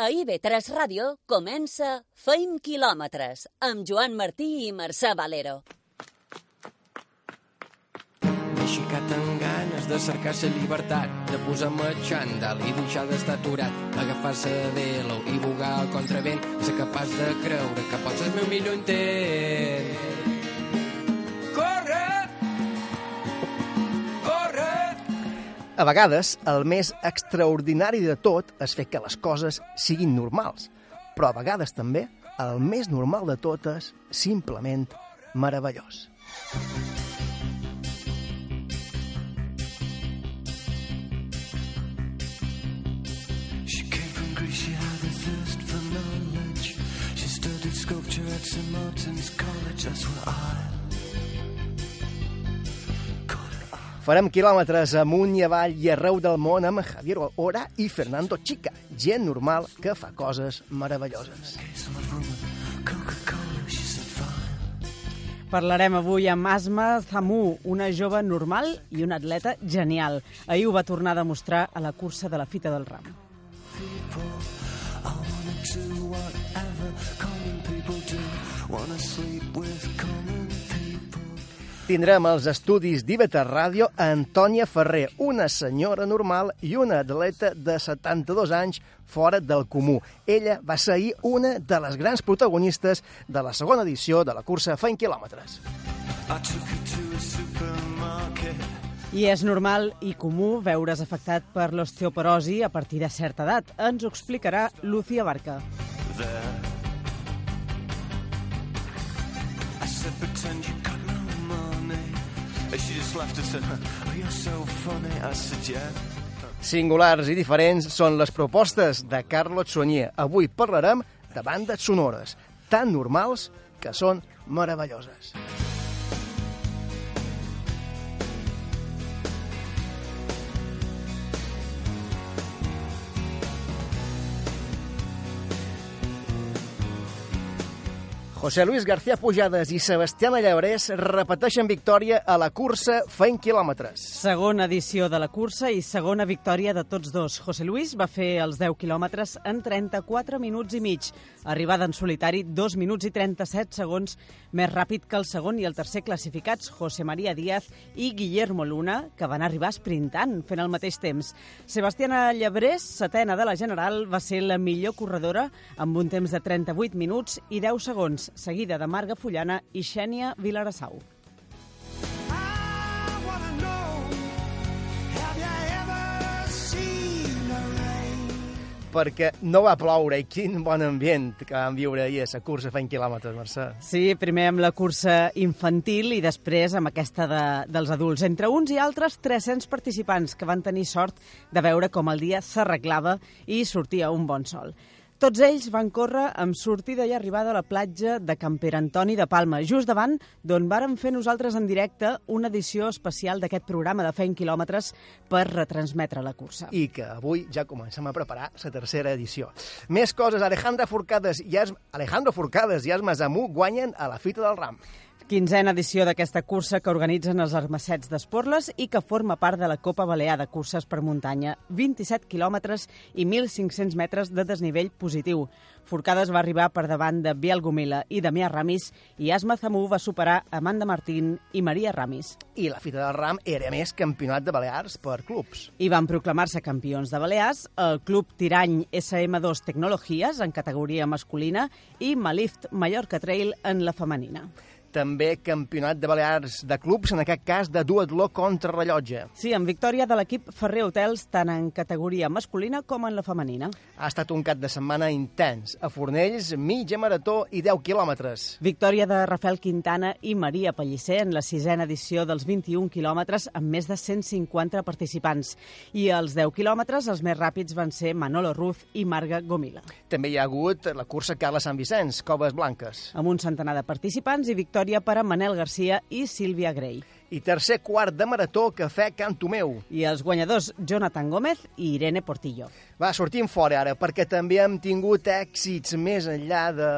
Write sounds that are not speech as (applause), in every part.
A IB3 Ràdio comença Feim quilòmetres amb Joan Martí i Mercè Valero. M'he aixecat amb ganes de cercar la llibertat, de posar-me xandall i deixar d'estar aturat, agafar-se de velo i bugar al contravent, ser capaç de creure que pots el meu millor intent. A vegades, el més extraordinari de tot és fer que les coses siguin normals. Però a vegades també, el més normal de tot és simplement meravellós. She came from Greece, she had a thirst for knowledge. She studied sculpture at St. Martin's College, that's where I Farem quilòmetres amunt i avall i arreu del món amb Javier Ora i Fernando Chica, gent normal que fa coses meravelloses. Parlarem avui amb Asma Zamu, una jove normal i una atleta genial. Ahir ho va tornar a demostrar a la cursa de la Fita del Ram. People, I wanna do whatever common people do. Wanna Tindrem als estudis d'Ibeta Ràdio Antònia Ferrer, una senyora normal i una atleta de 72 anys fora del comú. Ella va ser ahir una de les grans protagonistes de la segona edició de la cursa Fein Quilòmetres. I a és normal i comú veure's afectat per l'osteoporosi a partir de certa edat. Ens ho explicarà Lucía Barca. She just laughed and said, oh, you're so funny. I said, yeah. Singulars i diferents són les propostes de Carlos Sonier. Avui parlarem de bandes sonores, tan normals que són meravelloses. José Luis García Pujades i Sebastián Llabrés repeteixen victòria a la cursa Feint quilòmetres. Segona edició de la cursa i segona victòria de tots dos. José Luis va fer els 10 quilòmetres en 34 minuts i mig. Arribada en solitari 2 minuts i 37 segons més ràpid que el segon i el tercer classificats, José María Díaz i Guillermo Luna, que van arribar sprintant, fent el mateix temps. Sebastiana Llabrés, setena de la General, va ser la millor corredora amb un temps de 38 minuts i 10 segons, seguida de Marga Fullana i Xènia Vilarassau. Perquè no va ploure i quin bon ambient que vam viure ahir a la cursa fent quilòmetres, Mercè. Sí, primer amb la cursa infantil i després amb aquesta de, dels adults. Entre uns i altres, 300 participants que van tenir sort de veure com el dia s'arreglava i sortia un bon sol. Tots ells van córrer amb sortida i arribada a la platja de Can Pere Antoni de Palma, just davant d'on vàrem fer nosaltres en directe una edició especial d'aquest programa de Fent Quilòmetres per retransmetre la cursa. I que avui ja comencem a preparar la tercera edició. Més coses, Alejandra Forcades i es... Alejandro Forcades i Asma Zamú guanyen a la Fita del Ram. Quinzena edició d'aquesta cursa que organitzen els Armacets d'Esporles i que forma part de la Copa Balear de Curses per Muntanya. 27 quilòmetres i 1.500 metres de desnivell positiu. Forcades va arribar per davant de Biel Gomila i Damià Ramis i Asma Zamú va superar Amanda Martín i Maria Ramis. I la Fita del Ram era a més campionat de Balears per clubs. I van proclamar-se campions de Balears el Club Tirany SM2 Tecnologies en categoria masculina i Malift Mallorca Trail en la femenina. També campionat de Balears de clubs, en aquest cas de duatló contra rellotge. Sí, amb victòria de l'equip Ferrer Hotels tant en categoria masculina com en la femenina. Ha estat un cap de setmana intens. A Fornells, mitja marató i 10 quilòmetres. Victòria de Rafael Quintana i Maria Pellicer en la sisena edició dels 21 quilòmetres amb més de 150 participants. I els 10 quilòmetres, els més ràpids van ser Manolo Ruz i Marga Gomila. També hi ha hagut la cursa Carles Sant Vicenç, Coves Blanques. Amb un centenar de participants i victòria per a Manel Garcia i Sílvia Grey. I tercer quart de marató, Cafè Can Tomeu. I els guanyadors Jonathan Gómez i Irene Portillo. Va, sortim fora ara, perquè també hem tingut èxits més enllà de,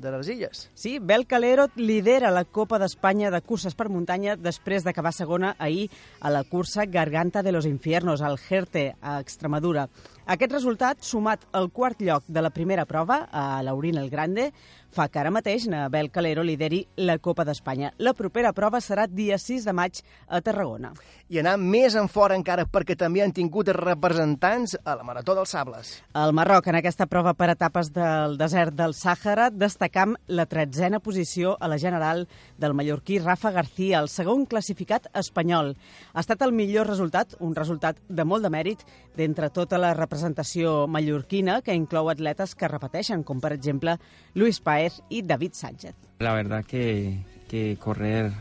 de les illes. Sí, Bel Calero lidera la Copa d'Espanya de curses per muntanya després d'acabar segona ahir a la cursa Garganta de los Infiernos, al Jerte, a Extremadura. Aquest resultat, sumat al quart lloc de la primera prova, a l'Aurín el Grande, fa que ara mateix Nabel Calero lideri la Copa d'Espanya. La propera prova serà dia 6 de maig a Tarragona. I anar més en fora encara perquè també han tingut representants a la Marató dels Sables. Al Marroc, en aquesta prova per etapes del desert del Sàhara, destacam la tretzena posició a la general del mallorquí Rafa García, el segon classificat espanyol. Ha estat el millor resultat, un resultat de molt de mèrit, d'entre tota la representació mallorquina, que inclou atletes que repeteixen, com per exemple Luis Paez i David Sánchez. La verdad que, que correr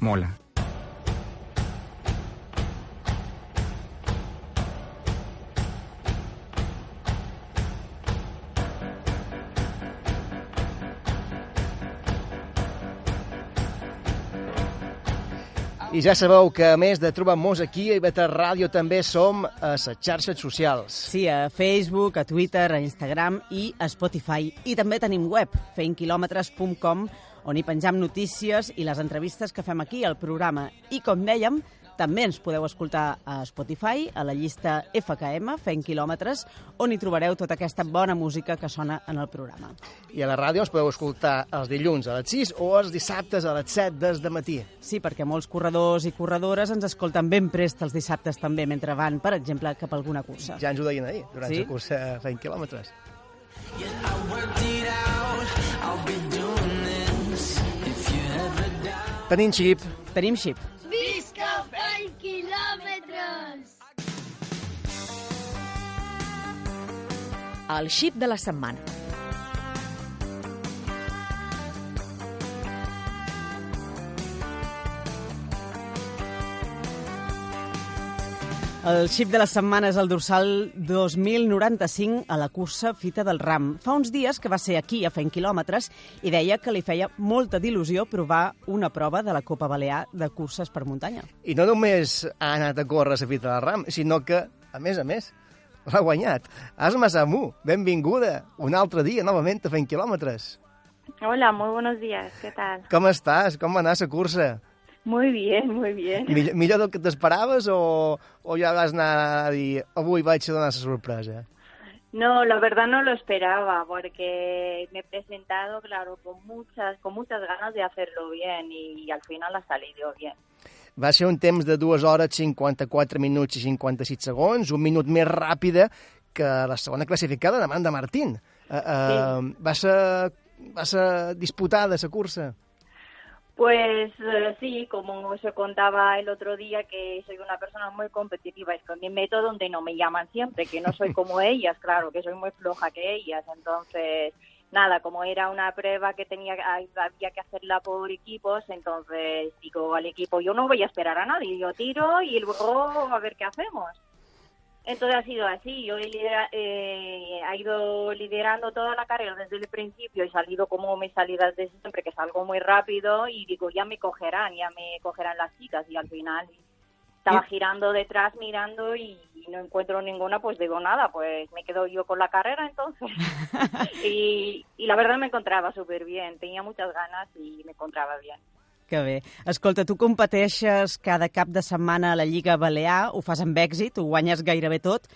mola. I ja sabeu que, a més de trobar-nos aquí a Ibeta Ràdio, també som a les xarxes socials. Sí, a Facebook, a Twitter, a Instagram i a Spotify. I també tenim web, feinquilòmetres.com, on hi penjam notícies i les entrevistes que fem aquí al programa. I, com dèiem, també ens podeu escoltar a Spotify, a la llista FKM, Fent Quilòmetres, on hi trobareu tota aquesta bona música que sona en el programa. I a la ràdio ens podeu escoltar els dilluns a les 6 o els dissabtes a les 7 des de matí. Sí, perquè molts corredors i corredores ens escolten ben prest els dissabtes també, mentre van, per exemple, cap a alguna cursa. Ja ens ho deien ahir, durant Sí? la cursa fent quilòmetres. Tenim xip. Tenim xip. Visca fent quilòmetres! El xip de la setmana. El xip de la setmana és el dorsal 2095 a la cursa Fita del Ram. Fa uns dies que va ser aquí a fent quilòmetres i deia que li feia molta d'il·lusió provar una prova de la Copa Balear de curses per muntanya. I no només ha anat a córrer a la fita del ram, sinó que, a més a més, l'ha guanyat. Asma Samu, benvinguda un altre dia novament a fent quilòmetres. Hola, muy buenos días, ¿qué tal? Com estàs? Com va anar la cursa? Muy bien, muy bien. Millor, millor del que t'esperaves o, o ja vas anar a dir avui vaig a donar la sorpresa? No, la verdad no lo esperaba porque me he presentado, claro, con muchas, con muchas ganas de hacerlo bien y, al final ha salido bien. Va ser un temps de 2 hores 54 minuts i 56 segons, un minut més ràpida que la segona classificada, Amanda Martín. Uh, uh, va, ser, va ser disputada la cursa. Pues eh, sí, como os contaba el otro día, que soy una persona muy competitiva, es con mi método donde no me llaman siempre, que no soy como (laughs) ellas, claro, que soy muy floja que ellas, entonces nada, como era una prueba que tenía había que hacerla por equipos, entonces digo al equipo, yo no voy a esperar a nadie, yo tiro y luego a ver qué hacemos. Entonces ha sido así, yo he, lidera- eh, ha ido liderando toda la carrera desde el principio y salido como mis salidas de siempre, que salgo muy rápido y digo, ya me cogerán, ya me cogerán las chicas y al final estaba girando detrás mirando y, y no encuentro ninguna, pues digo nada, pues me quedo yo con la carrera entonces. (laughs) y, y la verdad me encontraba súper bien, tenía muchas ganas y me encontraba bien. Que bé. Escolta, tu competeixes cada cap de setmana a la Lliga Balear, ho fas amb èxit, ho guanyes gairebé tot,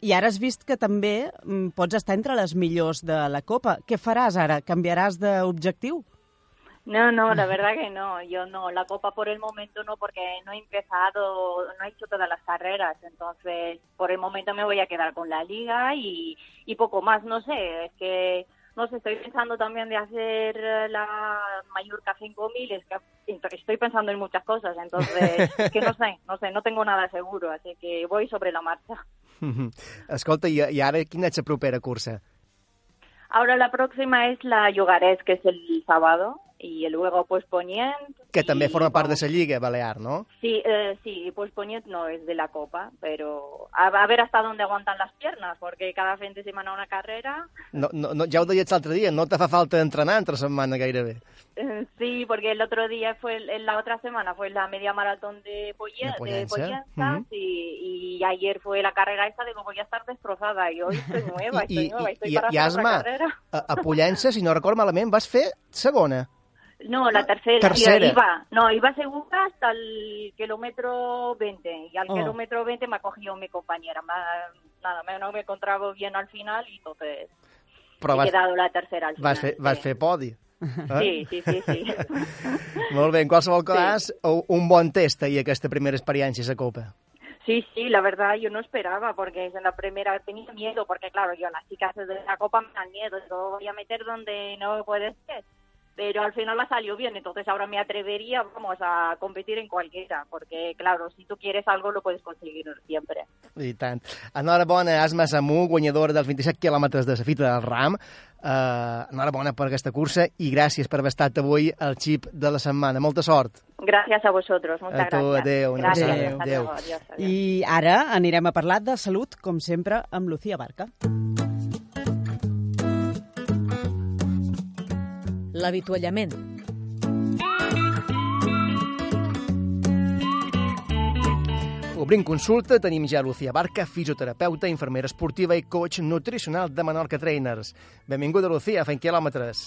i ara has vist que també mm, pots estar entre les millors de la Copa. Què faràs ara? Canviaràs d'objectiu? No, no, la verdad que no. Yo no, la Copa por el momento no, porque no he empezado, no he hecho todas las carreras. Entonces, por el momento me voy a quedar con la liga y, y poco más. No sé, es que, no sé, estoy pensando también de hacer eh, la Mallorca 5000. Es que estoy pensando en muchas cosas. Entonces, es (laughs) que no sé, no sé, no tengo nada seguro. Así que voy sobre la marcha. (laughs) Escolta, i, i ara quina és la propera cursa? Ahora la próxima es la Yogares, que es el sábado. Y luego, pues, Poniente. Que també y forma part de la Lliga Balear, no? Sí, eh, sí, pues Poñet no es de la Copa, pero a, a ver hasta dónde aguantan las piernas, porque cada fin de semana una carrera. no, no, no ja ho deies l'altre dia, no te fa falta entrenar entre setmana gairebé. Eh, sí, porque el otro día fue, la otra semana fue la media maratón de, Poye- De de Pollensa, Pollensa, ujú. y, y ayer fue la carrera esta, digo, voy a estar destrozada, y hoy estoy (laughs) nueva, I, estoy nueva, estoy i, para i hacer otra Asma, carrera. a, a Pollença, si no record malament, vas fer segona. No, la tercera. Tercera. Iba, no, iba segura hasta el kilómetro 20 y al Oh. kilómetro 20 me ha cogido mi compañera. Ma- nada, me, no me encontraba bien al final y entonces Però he vas, quedado la tercera al final. vas, fer, vas sí. fer podi. Eh? Sí, sí, sí, sí. (laughs) Molt bé, en qualsevol cas, un bon test ahir, aquesta primera experiència a la Copa. Sí, sí, la verdad yo no esperaba porque en la primera tenía miedo porque claro, yo las chicas de la copa me dan miedo, yo voy a meter donde no puede ser. Pero al final la salió bien, entonces ahora me atrevería, vamos, a competir en cualquiera, porque claro, si tú quieres algo lo puedes conseguir siempre. I tant. Enhorabona, Asma Samú, guanyadora dels 27 quilòmetres de la fita del RAM. Uh, enhorabona per aquesta cursa i gràcies per haver estat avui al xip de la setmana. Molta sort. Gracias a vosotros, muchas A tu, abraçada. hasta Adeu. luego, adiós, adiós. I ara anirem a parlar de salut, com sempre, amb Lucía Barca. L'avituallament. Obrim consulta, tenim ja Lucía Barca, fisioterapeuta, infermera esportiva i coach nutricional de Menorca Trainers. Benvinguda, Lucía, fent quilòmetres.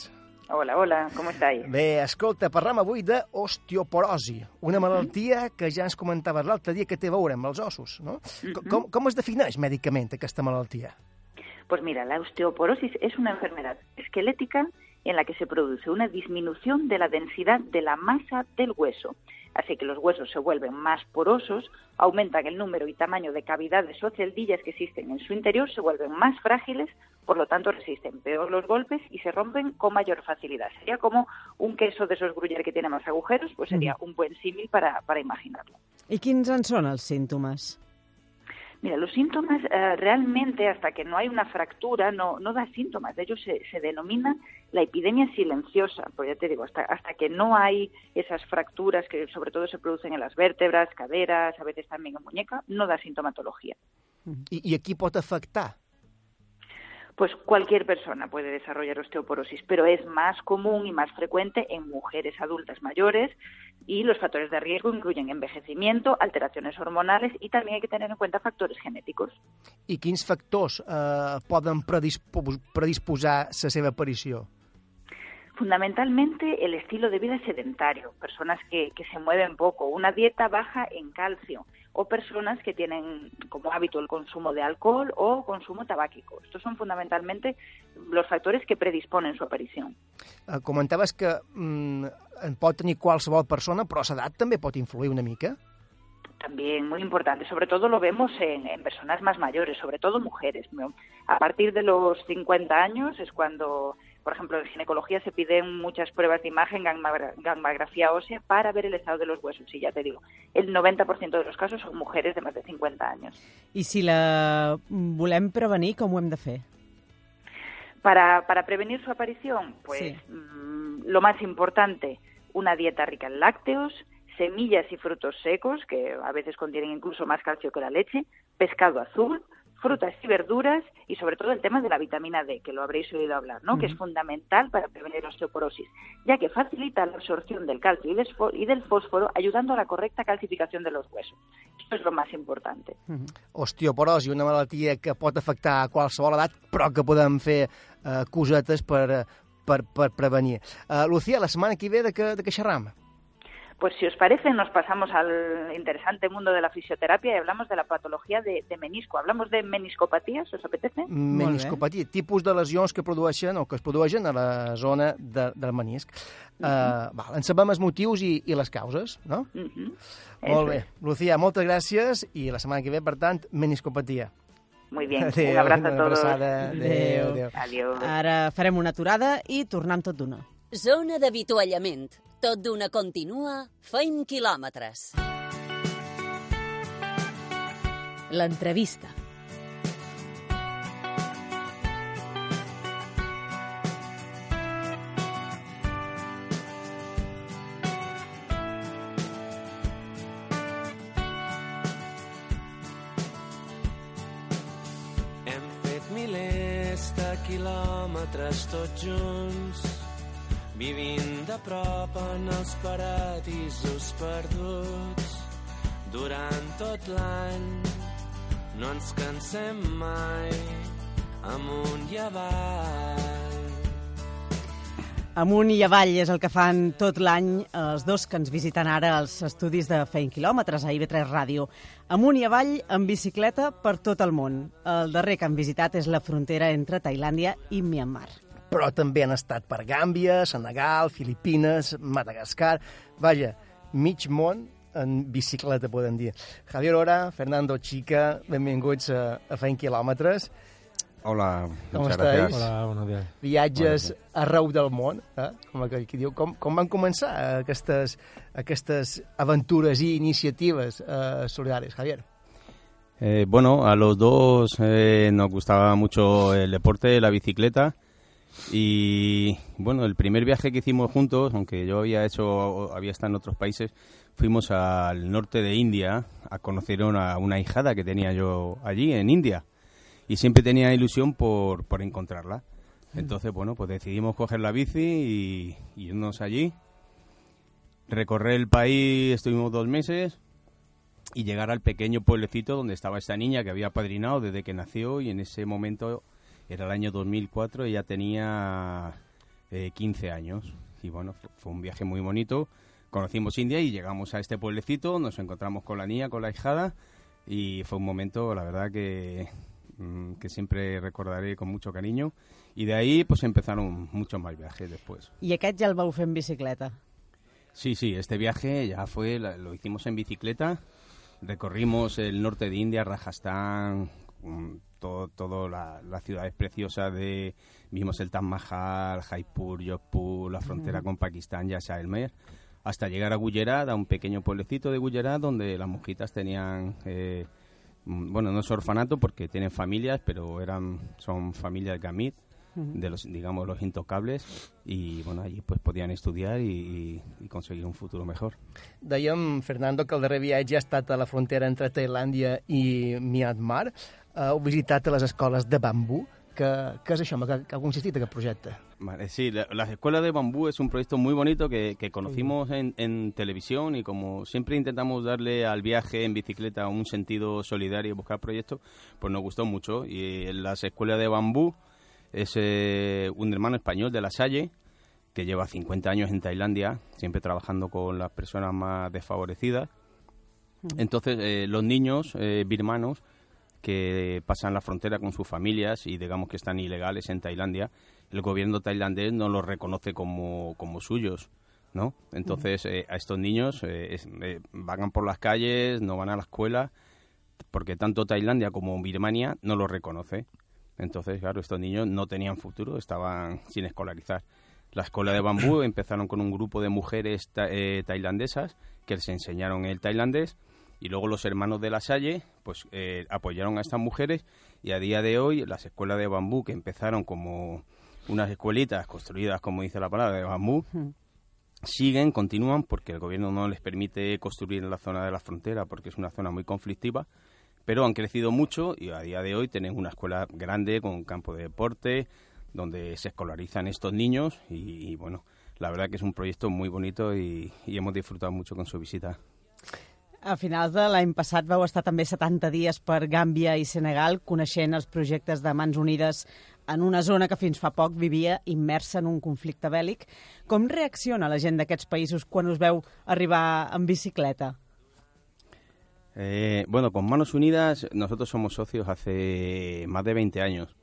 Hola, hola, com estáis? Bé, escolta, parlam avui d'osteoporosi, una malaltia que ja ens comentaves l'altre dia que té a veure amb els ossos, no? Com, com, com es defineix mèdicament aquesta malaltia? Pues mira, la osteoporosis es una enfermedad esquelética en la que se produce una disminución de la densidad de la masa del hueso. Así que los huesos se vuelven más porosos, aumentan el número y tamaño de cavidades o celdillas que existen en su interior, se vuelven más frágiles, por lo tanto resisten peor los golpes y se rompen con mayor facilidad. Sería como un queso de esos gruyere que tiene más agujeros, pues sería un buen símil para, para imaginarlo. I quins en són els símptomes? Mira, los síntomas eh, realmente, hasta que no hay una fractura, no, no da síntomas. De ello se, se denomina la epidemia silenciosa. Pues ya te digo, hasta, hasta que no hay esas fracturas que sobre todo se producen en las vértebras, caderas, a veces también en muñeca, no da sintomatología. I, i a qui pot afectar? Pues cualquier persona puede desarrollar osteoporosis, pero es más común y más frecuente en mujeres adultas mayores y los factores de riesgo incluyen envejecimiento, alteraciones hormonales y también hay que tener en cuenta factores genéticos. I quins factors eh, poden predispo predisposar la seva aparició? Fundamentalmente el estilo de vida sedentario, personas que, que se mueven poco, una dieta baja en calcio o personas que tienen como hábito el consumo de alcohol o consumo tabáquico. Estos son fundamentalmente los factores que predisponen su aparición. Eh, comentaves que mm, en pot tenir qualsevol persona, però l'edat també pot influir una mica? También muy importante, sobre todo lo vemos en, en personas más mayores, sobre todo mujeres. A partir de los 50 años es cuando, por ejemplo, en ginecología se piden muchas pruebas de imagen, gammagra- gammagrafía ósea, para ver el estado de los huesos. Y ya te digo, el 90% de los casos son mujeres de más de 50 años. I si la volem prevenir, com ho hem de fer? Para, para prevenir su aparición, pues Sí. mm, lo más importante, una dieta rica en lácteos, semillas y frutos secos, que a veces contienen incluso más calcio que la leche, pescado azul, frutas y verduras y sobre todo el tema de la vitamina D, que lo habréis oído hablar, ¿no? Que es fundamental para prevenir la osteoporosis, ya que facilita la absorción del calcio y, del fósforo, ayudando a la correcta calcificación de los huesos. Esto es lo más importante. Osteoporosi, una malaltia que pot afectar a qualsevol edat, però que podem fer eh, cosetes per, eh, per, per prevenir. Uh, Lucía, la setmana que ve de què, de què xerram? Pues si os parece, nos pasamos al interesante mundo de la fisioterapia y hablamos de la patología de, de menisco. ¿Hablamos de meniscopatías? ¿Os apetece? Meniscopatia, tipus de lesions que produeixen o que es produeixen a la zona de, del menisc. Uh, val, en sabem els motius i, i les causes, no? Ujú. Molt Eso bé. Lucía, moltes gràcies i la setmana que ve, per tant, meniscopatia. Muy bien. Adéu, Un abrazo a abraçada. Adéu, adéu. Adiós. Ara farem una aturada i tornem tot d'una. Zona d'avituallament. Tot d'una continua, feim quilòmetres. L'entrevista. Hem fet milers de quilòmetres tots junts, vivint de prop en els paradisos perduts. Durant tot l'any no ens cansem mai, amunt i avall. Amunt i avall és el que fan tot l'any els dos que ens visiten ara als estudis de Feint Quilòmetres a IB3 Ràdio. Amunt i avall en bicicleta per tot el món. El darrer que han visitat és la frontera entre Tailàndia i Myanmar. Però també han estat per Gàmbia, Senegal, Filipines, Madagascar... Vaja, mig món en bicicleta, podem dir. Javier Ora, Fernando Chica, benvinguts a, a Feint Quilòmetres. Hola, Com gracias. Hola, buenos días. Viatges Buenos arreu del món, eh? com aquell que diu. Com, com van començar aquestes, aquestes aventures i iniciatives eh, solidàries, Javier? Eh, bueno, a los dos eh, nos gustaba mucho el deporte, la bicicleta. Y bueno, el primer viaje que hicimos juntos, aunque yo había hecho, había estado en otros países, fuimos al norte de India a conocer a una hijada que tenía yo allí, en India. Y siempre tenía ilusión por, por encontrarla. Entonces, bueno, pues decidimos coger la bici y, y irnos allí. Recorrer el país, estuvimos dos meses y llegar al pequeño pueblecito donde estaba esta niña que había padrinado desde que nació y en ese momento era el año 2004 ella tenía eh, 15 años. Y bueno fu- fue un viaje muy bonito. Conocimos India y llegamos a este pueblecito nos encontramos con la niña con la hijada y fue un momento la verdad que mm, que siempre recordaré con mucho cariño. Y de ahí pues empezaron muchos más viajes después. I aquest ja el vau fer en bicicleta. Sí, sí, este viaje ya fue, lo hicimos en bicicleta, recorrimos el norte de India, Rajasthan, mm, todo, todo la, la ciudad es preciosa de, vimos el Taj Mahal, Jaipur, Jodhpur, la frontera con Pakistán, Jaisalmer, hasta llegar a Gujarat, a un pequeño pueblecito de Gujarat donde las monjitas tenían, eh, mm, bueno, no es orfanato porque tienen familias, pero eran, son familias gamit, de los, digamos, los intocables y bueno, allí pues podían estudiar y, y conseguir un futuro mejor. Dèiem, Fernando, que el darrer viatge ha estat a la frontera entre Tailàndia i Myanmar. Uh, heu visitat les escoles de bambú. És això? En Què, què ha consistit aquest projecte? Vale, sí, la, las escuelas de bambú es un proyecto muy bonito que, que conocimos en, en televisión y como siempre intentamos darle al viaje en bicicleta un sentido solidario y buscar proyectos, pues nos gustó mucho. Y las escuelas de bambú es eh, un hermano español de La Salle que lleva 50 años en Tailandia, siempre trabajando con las personas más desfavorecidas. Entonces, eh, los niños eh, birmanos que pasan la frontera con sus familias y digamos que están ilegales en Tailandia, el gobierno tailandés no los reconoce como, como suyos, ¿no? Entonces, eh, a estos niños eh, es- eh, vagan por las calles, no van a la escuela, porque tanto Tailandia como Birmania no los reconoce. Entonces, claro, estos niños no tenían futuro, estaban sin escolarizar. La escuela de bambú (coughs) empezaron con un grupo de mujeres ta- eh, tailandesas que les enseñaron el tailandés y luego los hermanos de la Salle pues eh, apoyaron a estas mujeres y a día de hoy las escuelas de bambú que empezaron como unas escuelitas construidas, como dice la palabra, de bambú, siguen, continúan, porque el gobierno no les permite construir en la zona de la frontera porque es una zona muy conflictiva, pero han crecido mucho y a día de hoy tienen una escuela grande con un campo de deporte donde se escolarizan estos niños y, y, bueno, la verdad que es un proyecto muy bonito y, y hemos disfrutado mucho con su visita. A finals de l'any passat vau estar també 70 dies per Gàmbia i Senegal coneixent els projectes de Mans Unides en una zona que fins fa poc vivia immersa en un conflicte bèl·lic. Com reacciona la gent d'aquests països quan us veu arribar en bicicleta? Eh, bueno, con Manos Unidas nosotros somos socios hace más de 20 años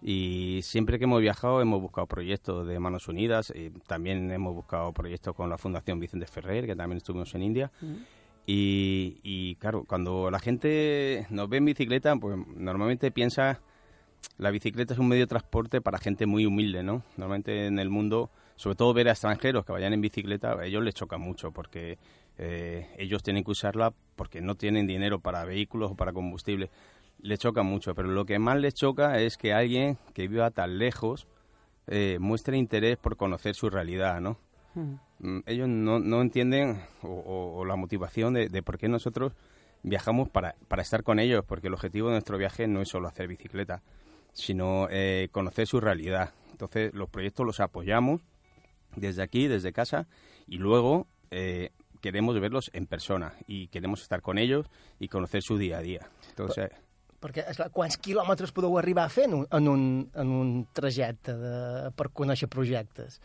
y siempre que hemos viajado hemos buscado proyectos de Manos Unidas, y también hemos buscado proyectos con la Fundación Vicente Ferrer, que también estuvimos en India. Y, claro, cuando la gente nos ve en bicicleta, pues normalmente piensa la bicicleta es un medio de transporte para gente muy humilde, ¿no? Normalmente en el mundo, sobre todo ver a extranjeros que vayan en bicicleta, a ellos les choca mucho porque eh, ellos tienen que usarla porque no tienen dinero para vehículos o para combustible. Les choca mucho, pero lo que más les choca es que alguien que viva tan lejos eh, muestre interés por conocer su realidad, ¿no? Mm, ellos no, no entienden o, o- o la motivación de, de por qué nosotros viajamos para, para estar con ellos, porque el objetivo de nuestro viaje no es solo hacer bicicleta, sino eh, conocer su realidad. Entonces, los proyectos los apoyamos desde aquí, desde casa, y luego eh, queremos verlos en persona y queremos estar con ellos y conocer su día a día. Entonces, Perquè, esclar, quants quilòmetres podeu arribar fent un, en, un, en un trajecte de, per conèixer projectes?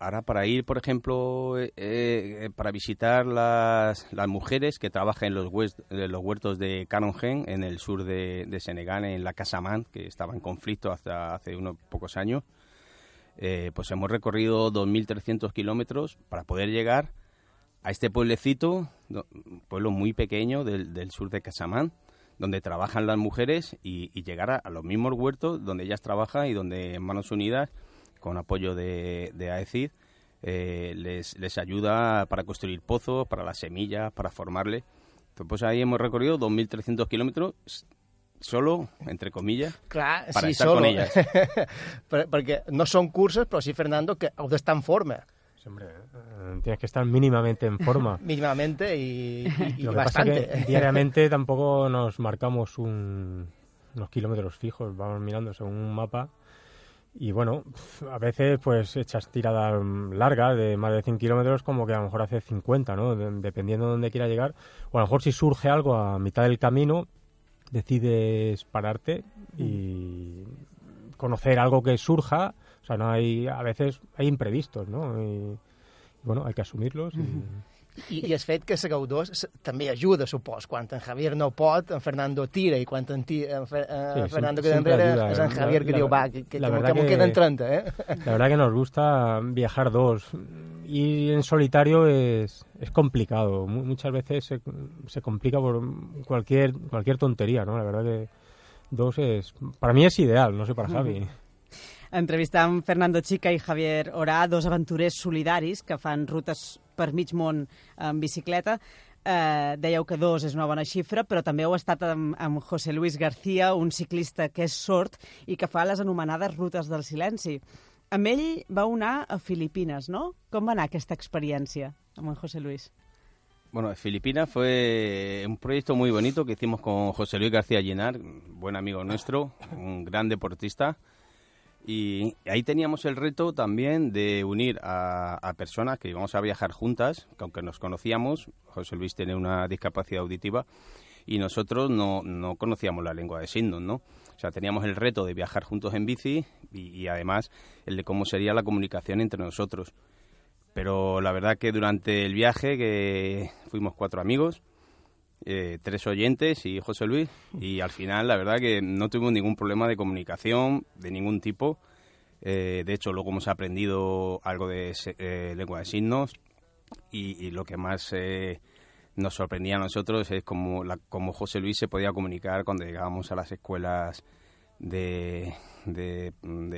Ahora para ir, por ejemplo, eh, eh, para visitar las, las mujeres que trabajan en los, los huertos de Canongen, en el sur de, Senegal, en la Casamán, que estaba en conflicto hasta hace unos pocos años, eh, pues hemos recorrido 2.300 kilómetros para poder llegar a este pueblecito, pueblo muy pequeño del, sur de Casamán, donde trabajan las mujeres y, y llegar a, a los mismos huertos donde ellas trabajan y donde en Manos Unidas, con apoyo de, de AECID, eh, les, les ayuda para construir pozos, para las semillas, para formarle. Entonces, pues ahí hemos recorrido 2.300 kilómetros solo, entre comillas, Clar, para sí, estar solo. con ellas. (laughs) Perquè no són curses, però sí, Fernando, que heu d'estar en forma, Hombre, eh, tienes que estar mínimamente en forma. (laughs) mínimamente y, y, y Lo que pasa bastante. que (laughs) diariamente tampoco nos marcamos un- unos kilómetros fijos, vamos mirando según un mapa. Y bueno, a veces pues echas tiradas largas de más de 100 kilómetros como que a lo mejor hace 50, ¿no? De- dependiendo de dónde quiera llegar. O a lo mejor si surge algo a mitad del camino, decides pararte y conocer algo que surja. O sea, no hay, a veces hay imprevistos, ¿no? Y, bueno, hay que asumirlos. y- I, I el fet que segueu dos s- també ajuda, supos. Quan en Javier no pot, en Fernando tira, i quan en, ti, en, Fer, eh, Sí, Fernando queda enrere, ayuda. és en La- Javier que la- diu, va, que, que, la que, que, que- queden 30, eh? La verdad que nos gusta viajar dos. Ir en solitario es, es complicado. Mu- muchas veces se, se complica por cualquier cualquier tontería, ¿no? La verdad que dos es... Para mí es ideal, no sé para Javi. Entrevistam Fernando Chica i Javier Orà, dos aventurers solidaris que fan rutes per mig món en bicicleta. Eh, dèieu que dos és una bona xifra, però també heu estat amb, amb José Luis García, un ciclista que és sord i que fa les anomenades rutes del silenci. Amb ell vau anar a Filipines, no? Com va anar aquesta experiència amb en José Luis? Bueno, Filipinas fue un proyecto muy bonito que hicimos con José Luis García Llenar, buen amigo nuestro, un gran deportista. Y ahí teníamos el reto también de unir a, personas que íbamos a viajar juntas, que aunque nos conocíamos, José Luis tiene una discapacidad auditiva y nosotros no, no conocíamos la lengua de signos, ¿no? O sea, teníamos el reto de viajar juntos en bici y, y además el de cómo sería la comunicación entre nosotros. Pero la verdad que durante el viaje, que fuimos cuatro amigos, eh, tres oyentes y José Luis, y al final la verdad que no tuvimos ningún problema de comunicación de ningún tipo. Eh, de hecho, luego hemos aprendido algo de eh, lengua de signos y, lo que más eh, nos sorprendía a nosotros es cómo, la, cómo José Luis se podía comunicar cuando llegábamos a las escuelas de, de,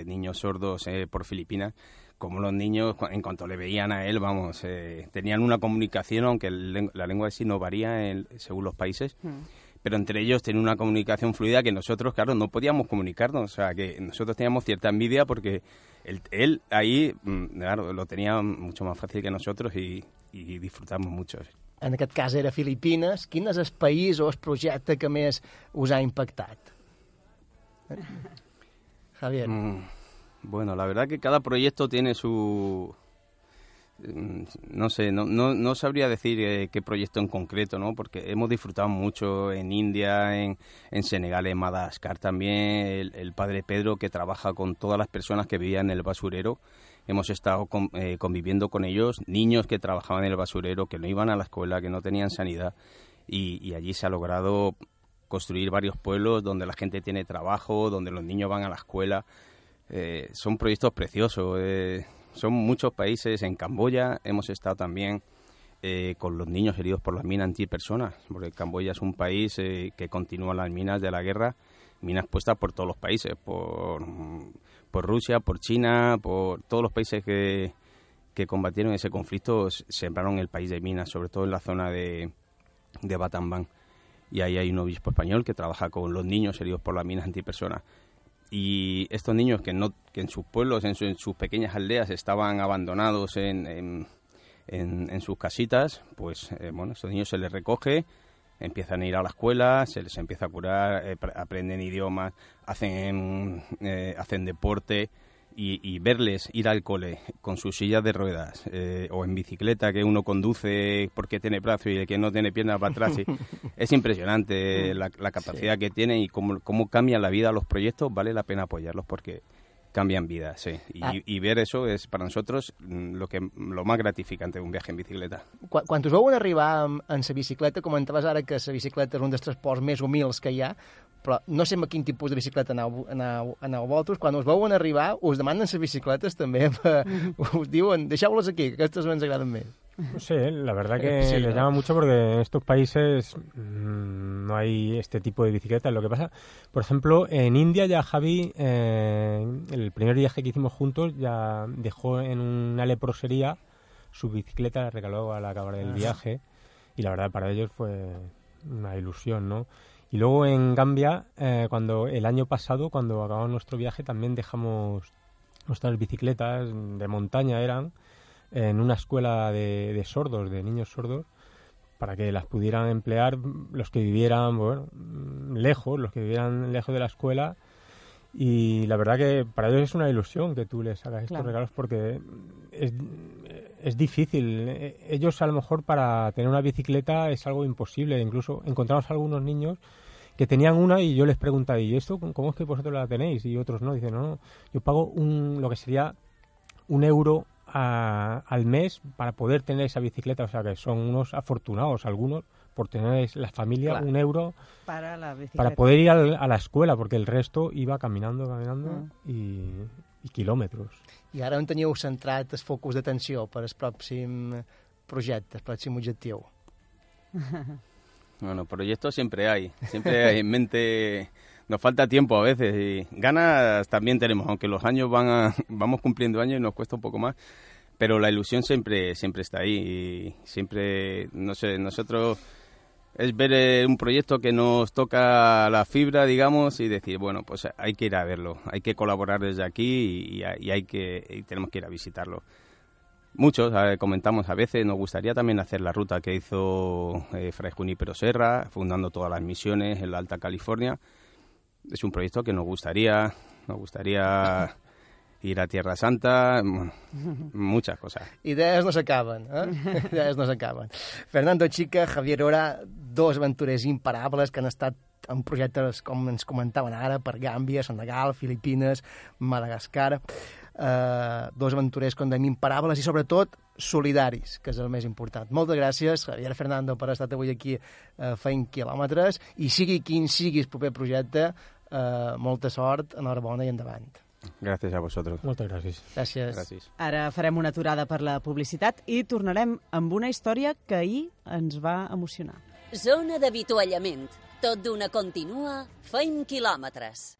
niños sordos por Filipinas, como los niños, en cuanto le veían a él, vamos, eh, tenían una comunicación, aunque el la lengua de signos varía en- según los países, pero entre ellos tenían una comunicación fluida que nosotros, claro, no podíamos comunicarnos, o sea, que nosotros teníamos cierta envidia porque él, él ahí, mm, claro, lo tenía mucho más fácil que nosotros y, y disfrutamos mucho. En aquest cas era Filipines. Quin és el país o el projecte que més us ha impactat? Eh? (laughs) Javier. Mm, bueno, la verdad que cada proyecto tiene su... mm, No sé, no, no, no sabría decir eh, qué proyecto en concreto, ¿no? Porque hemos disfrutado mucho en India, en, en Senegal, en Madagascar también. El, padre Pedro que trabaja con todas las personas que vivían en el basurero. Hemos estado con- eh, conviviendo con ellos, niños que trabajaban en el basurero, que no iban a la escuela, que no tenían sanidad. Y allí se ha logrado construir varios pueblos donde la gente tiene trabajo, donde los niños van a la escuela. Eh, son proyectos preciosos. eh, son muchos países. En Camboya hemos estado también eh, con los niños heridos por las minas antipersonas, porque Camboya es un país que continúa las minas de la guerra, minas puestas por todos los países, por, Rusia, por China, por todos los países que, que combatieron ese conflicto, sembraron el país de minas, sobre todo en la zona de, de. Y ahí hay un obispo español que trabaja con los niños heridos por las minas antipersonas. Y estos niños que, no, que en sus pueblos, en, en sus pequeñas aldeas, estaban abandonados en, en, en- en sus casitas, pues eh, bueno, estos niños se les recoge, empiezan a ir a la escuela, se les empieza a curar, eh, pre- aprenden idiomas, hacen, eh, hacen deporte y, y verles ir al cole con sus sillas de ruedas eh, o en bicicleta que uno conduce porque tiene brazo y el que no tiene piernas para atrás, y- (laughs) es impresionante la, la capacidad que tienen y cómo, cómo cambian la vida los proyectos, vale la pena apoyarlos porque cambian vidas, sí. Y, Ah. y ver eso es para nosotros mm, lo que lo más gratificante de un viaje en bicicleta. Quan, quan us veuen arribar amb, en la bicicleta, comentaves ara que la bicicleta és un dels transports més humils que hi ha, però no sé amb quin tipus de bicicleta aneu, aneu, aneu vosaltres. Quan us veuen arribar, us demanen les bicicletes també, (laughs) us diuen, deixeu-les aquí, que aquestes ens agraden més. No sé, la verdad que Sí, les llama mucho porque en estos países mm, no hay este tipo de bicicletas. Lo que pasa, por ejemplo, en India ya Javi, eh, el primer viaje que hicimos juntos, ya dejó en una leprosería su bicicleta, la regaló al acabar el Ajá. viaje y la verdad para ellos fue una ilusión, ¿no? Y luego en Gambia, eh, cuando el año pasado, cuando acabamos nuestro viaje, también dejamos nuestras bicicletas de montaña eran en una escuela de, de sordos, de niños sordos, para que las pudieran emplear los que vivieran bueno, lejos, los que vivieran lejos de la escuela. Y la verdad que para ellos es una ilusión que tú les hagas estos regalos porque es, es difícil. Ellos a lo mejor para tener una bicicleta es algo imposible. Incluso encontramos algunos niños que tenían una y yo les preguntaba, ¿y esto cómo es que vosotros la tenéis? Y otros no, dicen, no, no, yo pago un, lo que sería un euro a- al mes para poder tener esa bicicleta. O sea que son unos afortunados algunos por tener la familia Claro. un euro Para la bicicleta. para poder ir al- a la escuela, porque el resto iba caminando, caminando Mm. y, y kilómetros. I ara on teniu centrat el focus d'atenció per al pròxim projecte, el pròxim objectiu? Bueno, proyectos siempre hay, siempre hay en mente. Nos falta tiempo a veces y ganas también tenemos, aunque los años van a, (laughs) vamos cumpliendo años y nos cuesta un poco más, pero la ilusión siempre siempre está ahí y siempre, no sé, nosotros es ver eh, un proyecto que nos toca la fibra, digamos, y decir, bueno, pues hay que ir a verlo, hay que colaborar desde aquí y, hay que tenemos que ir a visitarlo. Muchos, eh, comentamos a veces, nos gustaría también hacer la ruta que hizo eh, Fray Junípero Serra, fundando todas las misiones en la Alta California. Es un proyecto que nos gustaría, nos gustaría (laughs) ir a Tierra Santa, muchas cosas. Idees no s'acaben, eh? (laughs) Idees no s'acaben. Fernando Chica, Javier Ora, dos aventurers imparables que han estat en projectes, com ens comentaven ara, per Gàmbia, Senegal, Filipines, Madagascar. Eh, dos aventurers, com dèiem, imparables i, sobretot, solidaris, que és el més important. Moltes gràcies, Javier Fernando, per estar avui aquí eh, fent quilòmetres, i sigui quin sigui el proper projecte, eh, molta sort, enhorabona i endavant. Gracias a vosotros. Muchas gracias. Gràcies. Gràcies. Ara farem una aturada per la publicitat i tornarem amb una història que ahir ens va emocionar. Zona d'avituallament. Tot d'una continua, feim quilòmetres.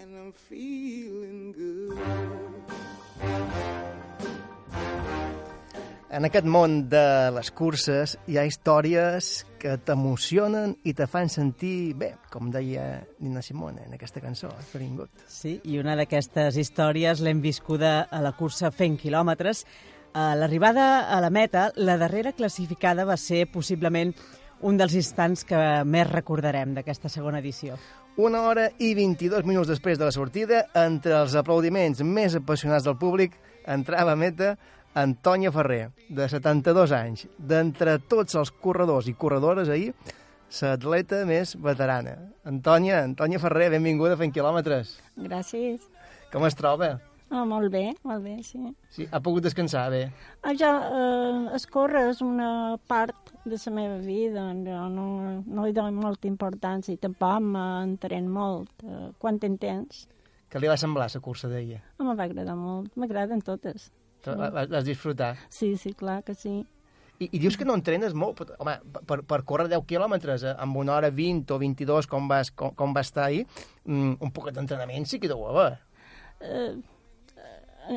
And I'm feeling good. En aquest món de les curses hi ha històries que t'emocionen i te fan sentir bé, com deia Nina Simone en aquesta cançó, Feeling Good. Sí, i una d'aquestes històries l'hem viscuda a la cursa fent quilòmetres. A l'arribada a la meta, la darrera classificada va ser possiblement un dels instants que més recordarem d'aquesta segona edició. Una hora i 22 minuts després de la sortida, entre els aplaudiments més apassionats del públic, entrava a meta Antònia Ferrer, de 72 anys. D'entre tots els corredors i corredores ahir, l'atleta més veterana. Antònia, Antònia Ferrer, benvinguda a Fent Quilòmetres. Gràcies. Com es troba? Ah, molt bé, molt bé, sí. Sí, ha pogut descansar bé. Ah, ja, eh, escórrer és una part de la meva vida, jo no, no hi dono molta importància i tampoc m'entren molt. Eh, quan en tens? Què li va semblar la cursa d'ahir? Ah, me va agradar molt, m'agraden totes. Sí. Vas disfrutar? Sí, sí, clar que sí. I, I dius que no entrenes molt, però, home, per, per córrer 10 quilòmetres eh, amb una hora 20 o 22 com vas, com, com va estar ahir, mm, un poquet d'entrenament sí que deu haver. Eh, eh,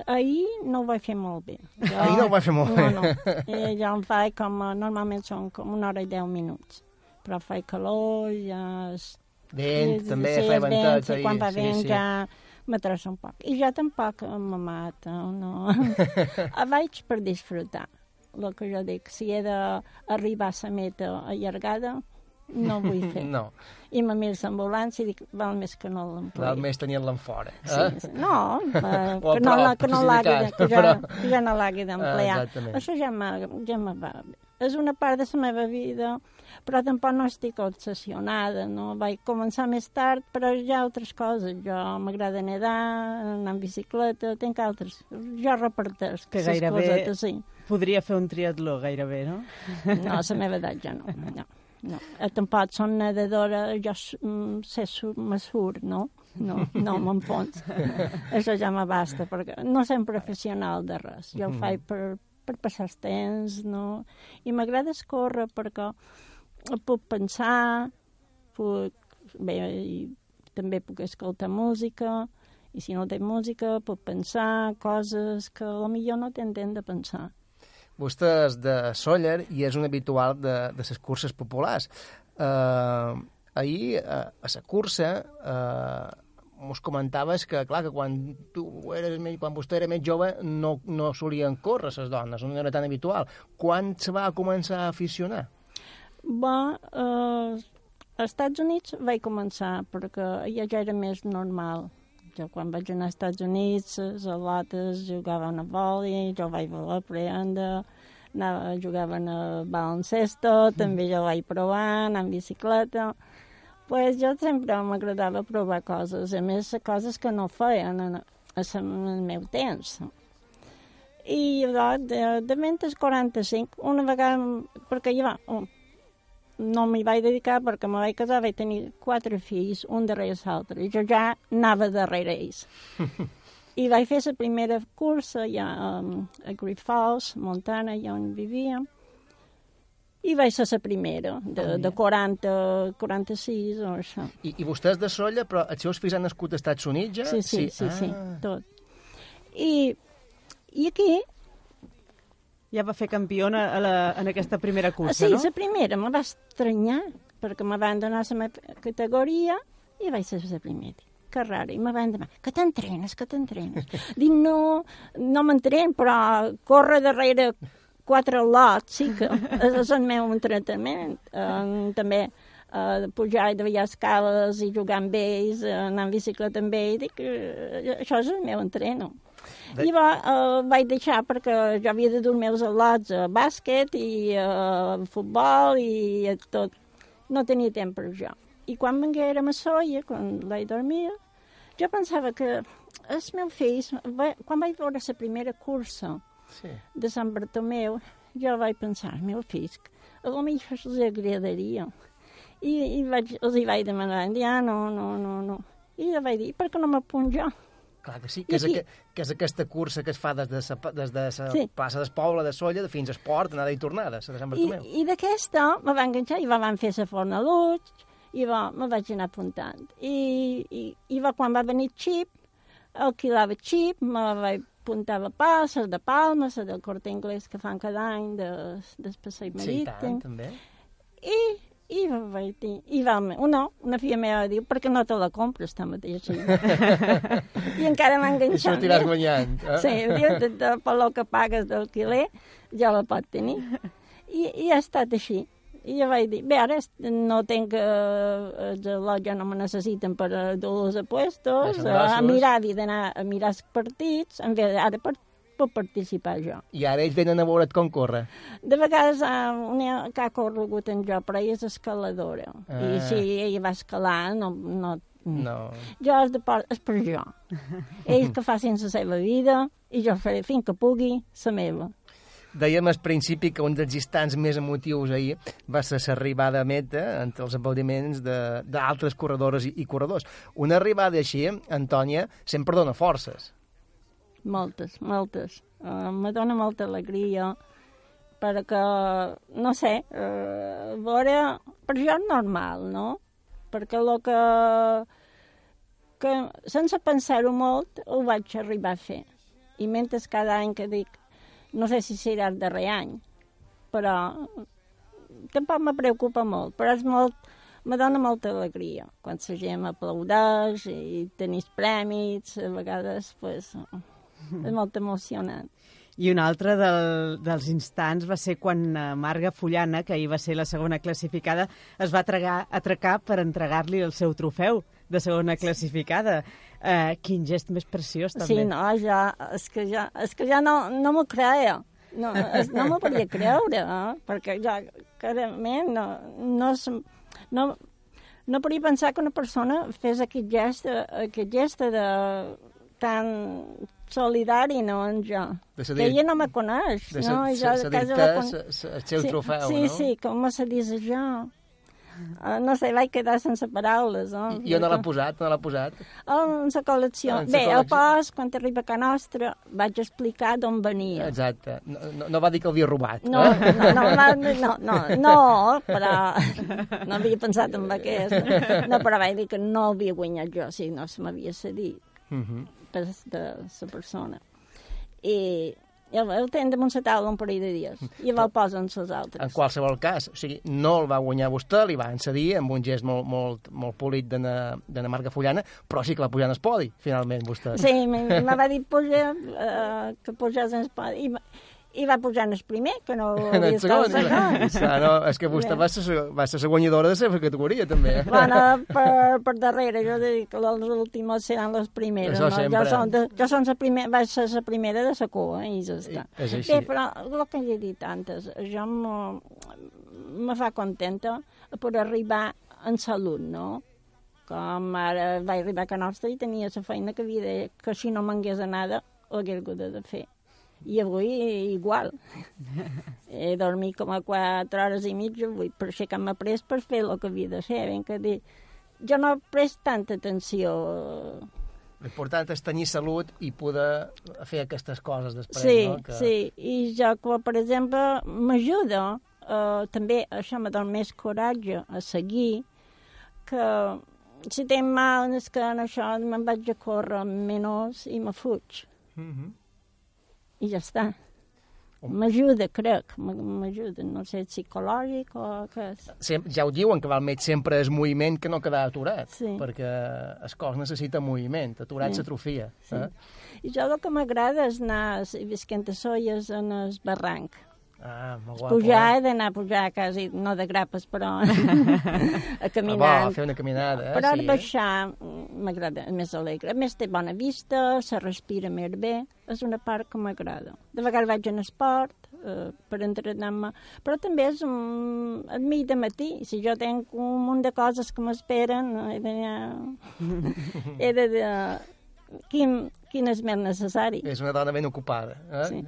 ahir no ho vaig fer molt bé. Jo, Ahir no ho vaig fer molt no, bé. No, eh, jo em faig com, eh, normalment són com una hora i deu minuts, però faig calor, ja... És, Vent, sí, també, sí, fa el ventet vent, sí, ahir, quan fa sí, vent sí. ja m'atrassa un poc. I jo tampoc me mata, no. (laughs) Vaig per disfrutar. El que jo dic, si he d'arribar a la meta allargada, no ho vull fer. (laughs) No. I me mires l'ambulància i dic, val més que no l'emplei. Val més tenir-la en fora. Sí, Eh? sí. No, (laughs) eh, que no, la, que no l'hagi de, que ja, però- que ja no l'hagi d'emplear. Ah. Això ja me, ja me va bé. És una part de la meva vida, però tampoc no estic obsessionada, no? Vaig començar més tard, però hi ha altres coses. Jo m'agrada nedar, anar en bicicleta, tinc altres. Jo reparteix Que les gairebé cosetes, sí. podria fer un triatló, gairebé, no? No, a la meva edat ja no. no. (laughs) No, eh, tampoc són nedadora, jo mm, sé me surt, no? No, no (laughs) m'enfons. Això ja m'abasta, perquè no som professional de res. Jo ho Mhm. faig per, per passar els temps, no? I m'agrada escórrer perquè puc pensar, puc... Bé, i també puc escoltar música, i si no té música, puc pensar coses que potser no t'entén de pensar. Vostè és de Sóller i és un habitual de, de les curses populars. Uh, ahir, uh, a la cursa, uh, mos comentaves que, clar, que quan, tu eres, quan vostè era més jove no, no solien córrer les dones, no era tan habitual. Quan se va començar a aficionar? Bé, eh, als Estats Units vaig començar, perquè ja, ja era més normal. Jo quan vaig anar als Estats Units, les al·lotes jugaven a vòlei, jo vaig voler aprendre, anava, jugaven a baloncesto, també jo vaig provar, anar en bicicleta. pues jo sempre m'agradava provar coses, a més, coses que no feien en, en el meu temps. I llavors, de, de mentes 45, una vegada, perquè jo no m'hi vaig dedicar perquè me vaig casar, vaig tenir quatre fills, un darrere l'altre, i jo ja anava darrere ells. (laughs) I vaig fer la primera cursa ja um, a Great Falls, Montana, allà on vivíem, i vaig ser la primera, de, de 40, 46 o això. I, I vostè és de Solla, però els seus fills han nascut als Estats Units, ja? Sí, sí, sí, sí, Ah. tot. I, I aquí... Ja va fer campiona a la, en aquesta primera cursa, sí, no? la primera me va estranyar, perquè me van donar la categoria i vaig ser la primera. Que raro. I me van demanar, que t'entrenes, que t'entrenes. (laughs) Dic, no, no m'entren, però córrer darrere quatre lots sí que és el meu entrenament. Um, també uh, pujar i davallar escales i jugar amb ells, uh, anar en bicicleta amb ells, dic, uh, això és el meu entreno. I va, uh, vaig deixar perquè jo havia de dur els al·lots a bàsquet i a futbol i a tot. No tenia temps per jo. I quan venguérem a Soia, quan vaig dormir, jo pensava que els meus fills, va, quan vaig veure la primera cursa sí. de Sant Bartomeu, jo vaig pensar, els meus fills, a lo millor els agradaria. I, i vaig, els hi vaig demanar, ja no, no, no, no. I jo vaig dir, per què no m'apunt jo? Clar que sí, I que és, aqu que és aquesta cursa que es fa des de sa, des de sa Sí. plaça d'Espoble de Solla fins a Esport, anada i tornada, a Sant I, Bartomeu. i d'aquesta me va enganxar i va, van fer la forna Luig i va, me vaig anar apuntant. I, i, i va, quan va venir Xip, alquilava Xip, me vaig apuntar a pas, de Palma, les del Corte Inglés que fan cada any de, del passeig Sí, i marítim. tant, també. I, i va, vaig dir, i va, una, una filla meva diu, per què no te la compres tu (laughs) mateix? I encara m'ha I enganxat. sortiràs més. guanyant. Eh? (laughs) Sí, diu, de, de, per lo que pagues d'alquiler, ja la pot tenir. I, I ha estat així. I jo vaig dir, bé, ara no tinc... Eh, els ja no me necessiten per a dur-los a puestos, Deixen a, a mirar, d'anar a mirar els partits, en ve, ara per, puc participar jo. I ara ells venen a veure't com corre. De vegades uh, una que ha corregut en jo, però ella és escaladora. Ah. I si ella va escalar, no... no No. Jo és, de por, és per jo. Ells que facin la seva vida i jo faré fins que pugui la meva. Dèiem al principi que un dels instants més emotius ahir va ser l'arribada a meta entre els aplaudiments de- d'altres corredores i, i corredors. Una arribada així, Antònia, sempre dona forces. Moltes, moltes. Uh, me dona molta alegria perquè, no sé, uh, veure, per jo és normal, no? Perquè el que, que sense pensar-ho molt, ho vaig arribar a fer. I mentre cada any que dic, no sé si serà el darrer any, però tampoc me preocupa molt, però és molt, me dona molta alegria quan la gent aplaudeix i tenis prèmits, a vegades pues, (laughs) és molt emocionant. I un altre del, dels instants va ser quan eh, Marga Fullana, que ahir va ser la segona classificada, es va atragar, atracar per entregar-li el seu trofeu de segona classificada. Eh, quin gest més preciós, també. Sí, no, ja, és que ja, és que ja no, no m'ho creia. No, és, no m'ho podia creure, eh? perquè ja, clarament, no, no, no, no podia pensar que una persona fes aquest gest, aquest gest de tan solidari, no, en jo. Ser que dir- ella no me coneix, de no? I jo de casa la con- el seu sí, trofeu, sí, no? Sí, com se dius això? Uh, no sé, vaig quedar sense paraules. No? I on l'ha posat? On l'ha posat? En la col·lecció. En Bé, col·lecció. pas, quan arriba a Can Nostra, vaig explicar d'on venia. Exacte. No, no, no va dir que l'havia robat. No, eh? no, no, no, no, no, no, però (laughs) no havia pensat en aquest. No, però vaig dir que no havia guanyat jo, si no se m'havia cedit Mhm. per de la persona. I, el, el tenen damunt la taula un parell de dies i el posen els altres. En qualsevol cas, o sigui, no el va guanyar vostè, li van cedir amb un gest molt, molt, molt polit de na, de na Marga Fullana, però sí que la pujar en el podi, finalment, vostè. Sí, me, va dir puja, uh, que pujés en el podi. I, I va pujar en el primer, que no (laughs) En havia el estat segon. el segon. Sí, no, és que vostè va ser, va ser la guanyadora de la categoria, també. eh? Bueno, per, per darrere, jo dic que les últimes seran les primeres. Això no? sempre. Jo, som de, jo som la primer, vaig ser la primera de la cua, eh, i ja està. és així. Bé, però el que he dit antes, jo me, me fa contenta per arribar en salut, no? Com ara vaig arribar a Can Nostra i tenia la feina que havia de, que si no m'hagués anada, l'hagués hagut de fer. I avui igual. He dormit com a quatre hores i mitja avui per aixecar-me pres per fer el que havia de fer. Ben que dir, jo no he pres tanta atenció. L'important és tenir salut i poder fer aquestes coses després, Sí, no? Que... sí. I jo, que, per exemple, m'ajuda, eh, també això me dona més coratge a seguir, que si tinc mal és que en això me'n vaig a córrer menys i me fuig. Mhm. I ja està. M'ajuda, crec, m'ajuda. No sé, psicològic o què és. Sem ja ho diuen, que més sempre és moviment que no quedar aturat, Sí. perquè el cos necessita moviment, aturat Sí. s'atrofia. Sí. Eh? I jo el que m'agrada és anar a solles en el barranc. Ah, molt guapo. Pujar, eh? he d'anar a pujar quasi, no de grapes, però (laughs) a Ah, caminar. bo, fer una caminada, eh? Però sí, baixar mm, m'agrada, és més alegre. A més, té bona vista, se respira més bé, és una part que m'agrada. De vegades vaig en esport eh, per entrenar-me, però també és un, al mig de matí. Si jo tenc un munt de coses que m'esperen, he d'anar... (laughs) he de... de quin, és més necessari? És una dona ben ocupada. Eh? Sí.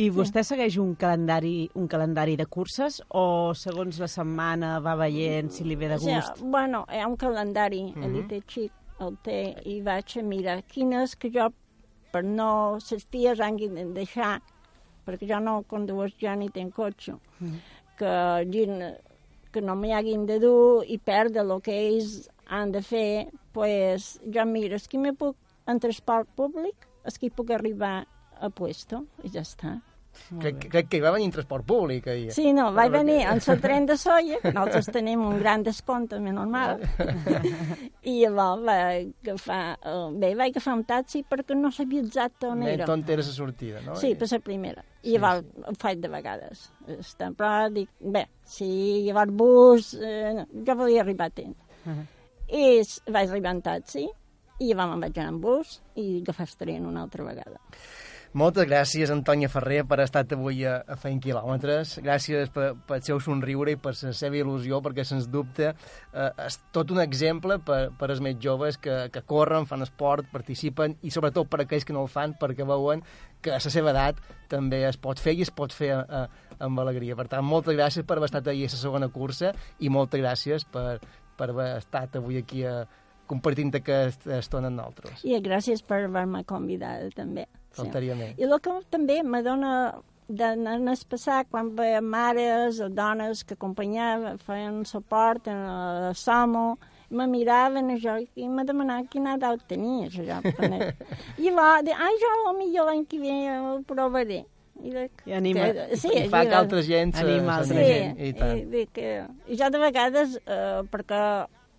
I vostè segueix un calendari, un calendari de curses o segons la setmana va veient si li ve de gust? bueno, hi ha un calendari, mm. -hmm. el té xic, el té, i vaig a mirar quines que jo, per no les filles hagin de deixar, perquè jo no condueix ja ni tenc cotxe, que, hagin, que no m'hi hagin de dur i perdre el que ells han de fer, pues, jo miro, és que me puc, en transport públic, és que hi puc arribar a puesto, i ja està. Crec, crec que hi va venir en transport públic ahir. Sí, no, vaig venir en el tren de soia, que nosaltres (laughs) tenim un gran descompte, més normal, i llavors vaig agafar, eh, bé, vaig agafar un taxi perquè no sabia exacte on era. on era la sortida, no? Sí, per la primera. I llavors ho faig de vegades. Està, però dic, bé, si llavors bus, eh, jo volia arribar a temps. I s- vaig arribar en taxi, i llavors me'n vaig anar en bus i agafar el tren una altra vegada. Moltes gràcies, Antònia Ferrer, per estar avui a, a Feint Quilòmetres. Gràcies pel seu somriure i per la seva il·lusió, perquè, sens dubte, eh, és tot un exemple per, per als més joves que, que corren, fan esport, participen, i sobretot per aquells que no el fan, perquè veuen que a la seva edat també es pot fer i es pot fer eh, amb alegria. Per tant, moltes gràcies per haver estat ahir a la segona cursa i moltes gràcies per, per haver estat avui aquí a, compartint aquesta estona amb nosaltres. I gràcies per haver-me convidada, també. Més. I el que també me dona en el passat, quan veia mares o dones que acompanyaven, feien suport en el SOMO, me miraven a jo i me demanaven quina edat tenia jo. (laughs) I va dir, ai, jo potser l'any que ve ho provaré. I, dic, I anima- que, sí, i fa que altres gent Animals, s'animin, Sí, i tant. i, dic, eh, i jo de vegades, eh, perquè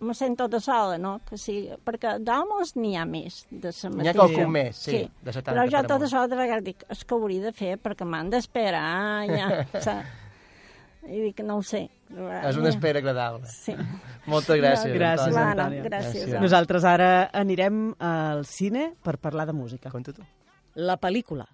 me sento tota sola, no? Que sí, perquè d'homes n'hi ha més de la N'hi ha mateixa. qualcun més, sí, de 70 Però jo tota amunt. sola de vegades dic, és que ho hauria de fer perquè m'han d'esperar, ja, (laughs) saps? I dic, no ho sé. És una espera agradable. Sí. Moltes gràcies, Gràcies, Antònia. Bueno, Antònia. gràcies. Nosaltres ara anirem al cine per parlar de música. Conta tu. La pel·lícula.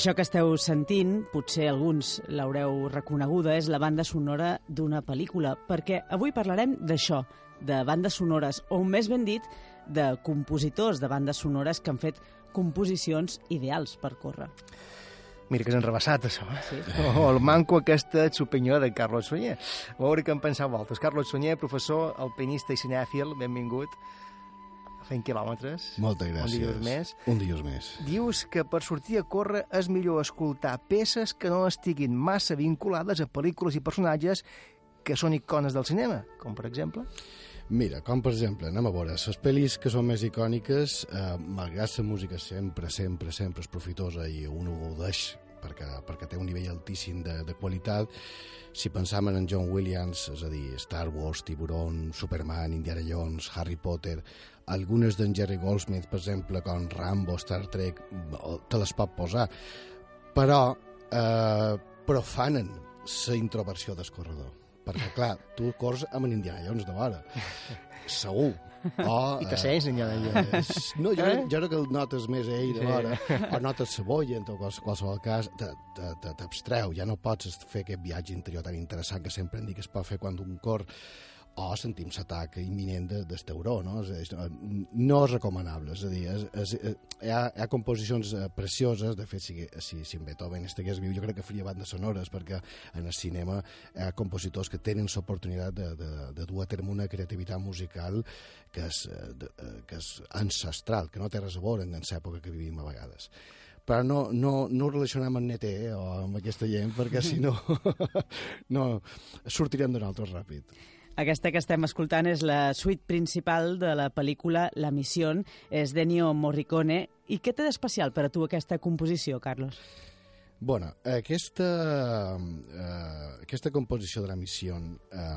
Això que esteu sentint, potser alguns l'haureu reconeguda, és la banda sonora d'una pel·lícula, perquè avui parlarem d'això, de bandes sonores, o més ben dit, de compositors de bandes sonores que han fet composicions ideals per córrer. Mira que és enrebaçat, això. Eh? Sí. O el manco aquesta opinió de Carlos Sunyer. A veure què en penseu vosaltres. Carlos Sunyer, professor, alpinista i cinèfil, benvingut. Fent quilòmetres. Moltes Un gràcies. dilluns més. Un dilluns més. Dius que per sortir a córrer és millor escoltar peces que no estiguin massa vinculades a pel·lícules i personatges que són icones del cinema, com per exemple... Mira, com per exemple, anem a veure, les pel·lis que són més icòniques, eh, malgrat la música sempre, sempre, sempre és profitosa i un ho gaudeix perquè, perquè té un nivell altíssim de, de qualitat, si pensam en John Williams, és a dir, Star Wars, Tiburon, Superman, Indiana Jones, Harry Potter, algunes d'en Jerry Goldsmith, per exemple, com Rambo, Star Trek, te les pot posar, però eh, profanen la introversió del corredor. Perquè, clar, tu corres amb en Indiana Jones de vora. Segur. O, (laughs) I te sents, Indiana Jones. Eh, no, jo, Eh? eh? jo crec que el notes més a ell de Sí. vora, o notes cebolla, en quals- qualsevol cas, t'abstreu, ja no pots fer aquest viatge interior tan interessant que sempre em dic que es pot fer quan un cor o sentim l'atac imminent de, del tauró, no? És, és, no és recomanable, és a dir, és, és, és, hi, ha, hi ha composicions eh, precioses, de fet, si, si, si en Beethoven estigués viu, jo crec que faria bandes sonores, perquè en el cinema hi ha compositors que tenen l'oportunitat de, de, de dur a terme una creativitat musical que és, eh, de, eh, que és ancestral, que no té res a veure en l'època que vivim a vegades però no, no, no ho relacionem amb NT eh, o amb aquesta gent, perquè si no, (laughs) no sortirem d'un altre ràpid. Aquesta que estem escoltant és la suite principal de la pel·lícula La Missió, és d'Ennio Morricone. I què té d'especial per a tu aquesta composició, Carlos? Bueno, aquesta, eh, aquesta composició de la missió eh,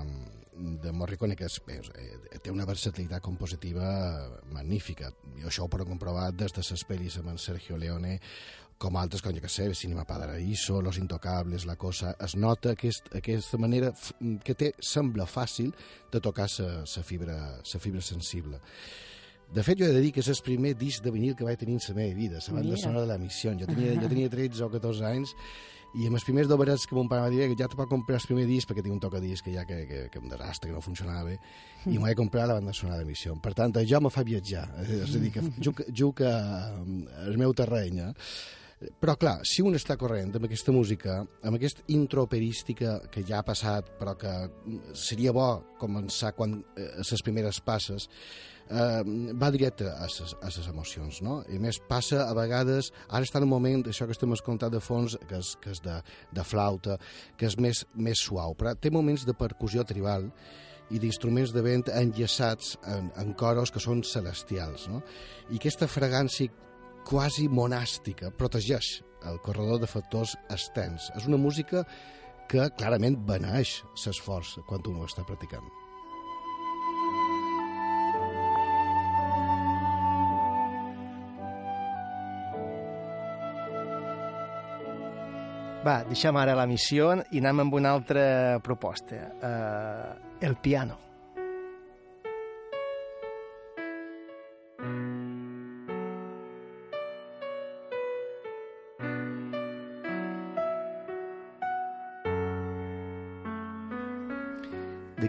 de Morricone, que és, eh, té una versatilitat compositiva magnífica. Jo això ho puc comprovar des de les pel·lis amb en Sergio Leone, com altres, com jo que sé, Cinema Paradiso, Los Intocables, La Cosa, es nota aquest, aquesta manera que té, sembla fàcil de tocar la fibra, sa fibra sensible. De fet, jo he de dir que és el primer disc de vinil que vaig tenir en la meva vida, la banda sonora de la missió. Jo tenia, jo tenia 13 o 14 anys i amb els primers doberets que mon pare va dir que ja te va comprar el primer disc perquè tinc un tocadisc que ja que, que, que un desastre, que no funcionava bé i m'ho vaig comprar la banda sonora de missió. Per tant, jo me fa viatjar, és a dir, que (laughs) juc, juc a, al meu terreny, eh? Però, clar, si un està corrent amb aquesta música, amb aquesta intro operística que ja ha passat, però que seria bo començar quan eh, les primeres passes, eh, va directe a ses, a ses emocions, no? I més, passa a vegades... Ara està en un moment, això que estem escoltant de fons, que és, que és de, de flauta, que és més, més suau, però té moments de percussió tribal i d'instruments de vent enllaçats en, en coros que són celestials, no? I aquesta fragància quasi monàstica protegeix el corredor de factors extens. És una música que clarament beneix l'esforç quan un ho està practicant. Va, deixem ara la missió i anem amb una altra proposta. Uh, el piano.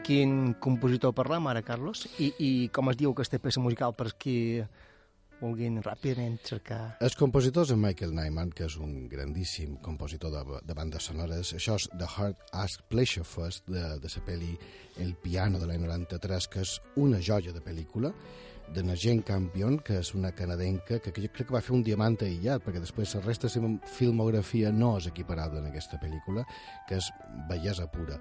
Quin compositor parlem ara, Carlos? I, I com es diu aquesta peça musical per qui vulguin ràpidament cercar... El compositor és Michael Nyman, que és un grandíssim compositor de, de bandes sonores. Això és The Heart Ask Pleasure First, de, de la pel·li El piano de l'any 93, que és una joia de pel·lícula de Jane Campion, que és una canadenca que, jo crec que va fer un diamant aïllat, perquè després la resta de la filmografia no és equiparable en aquesta pel·lícula, que és bellesa pura.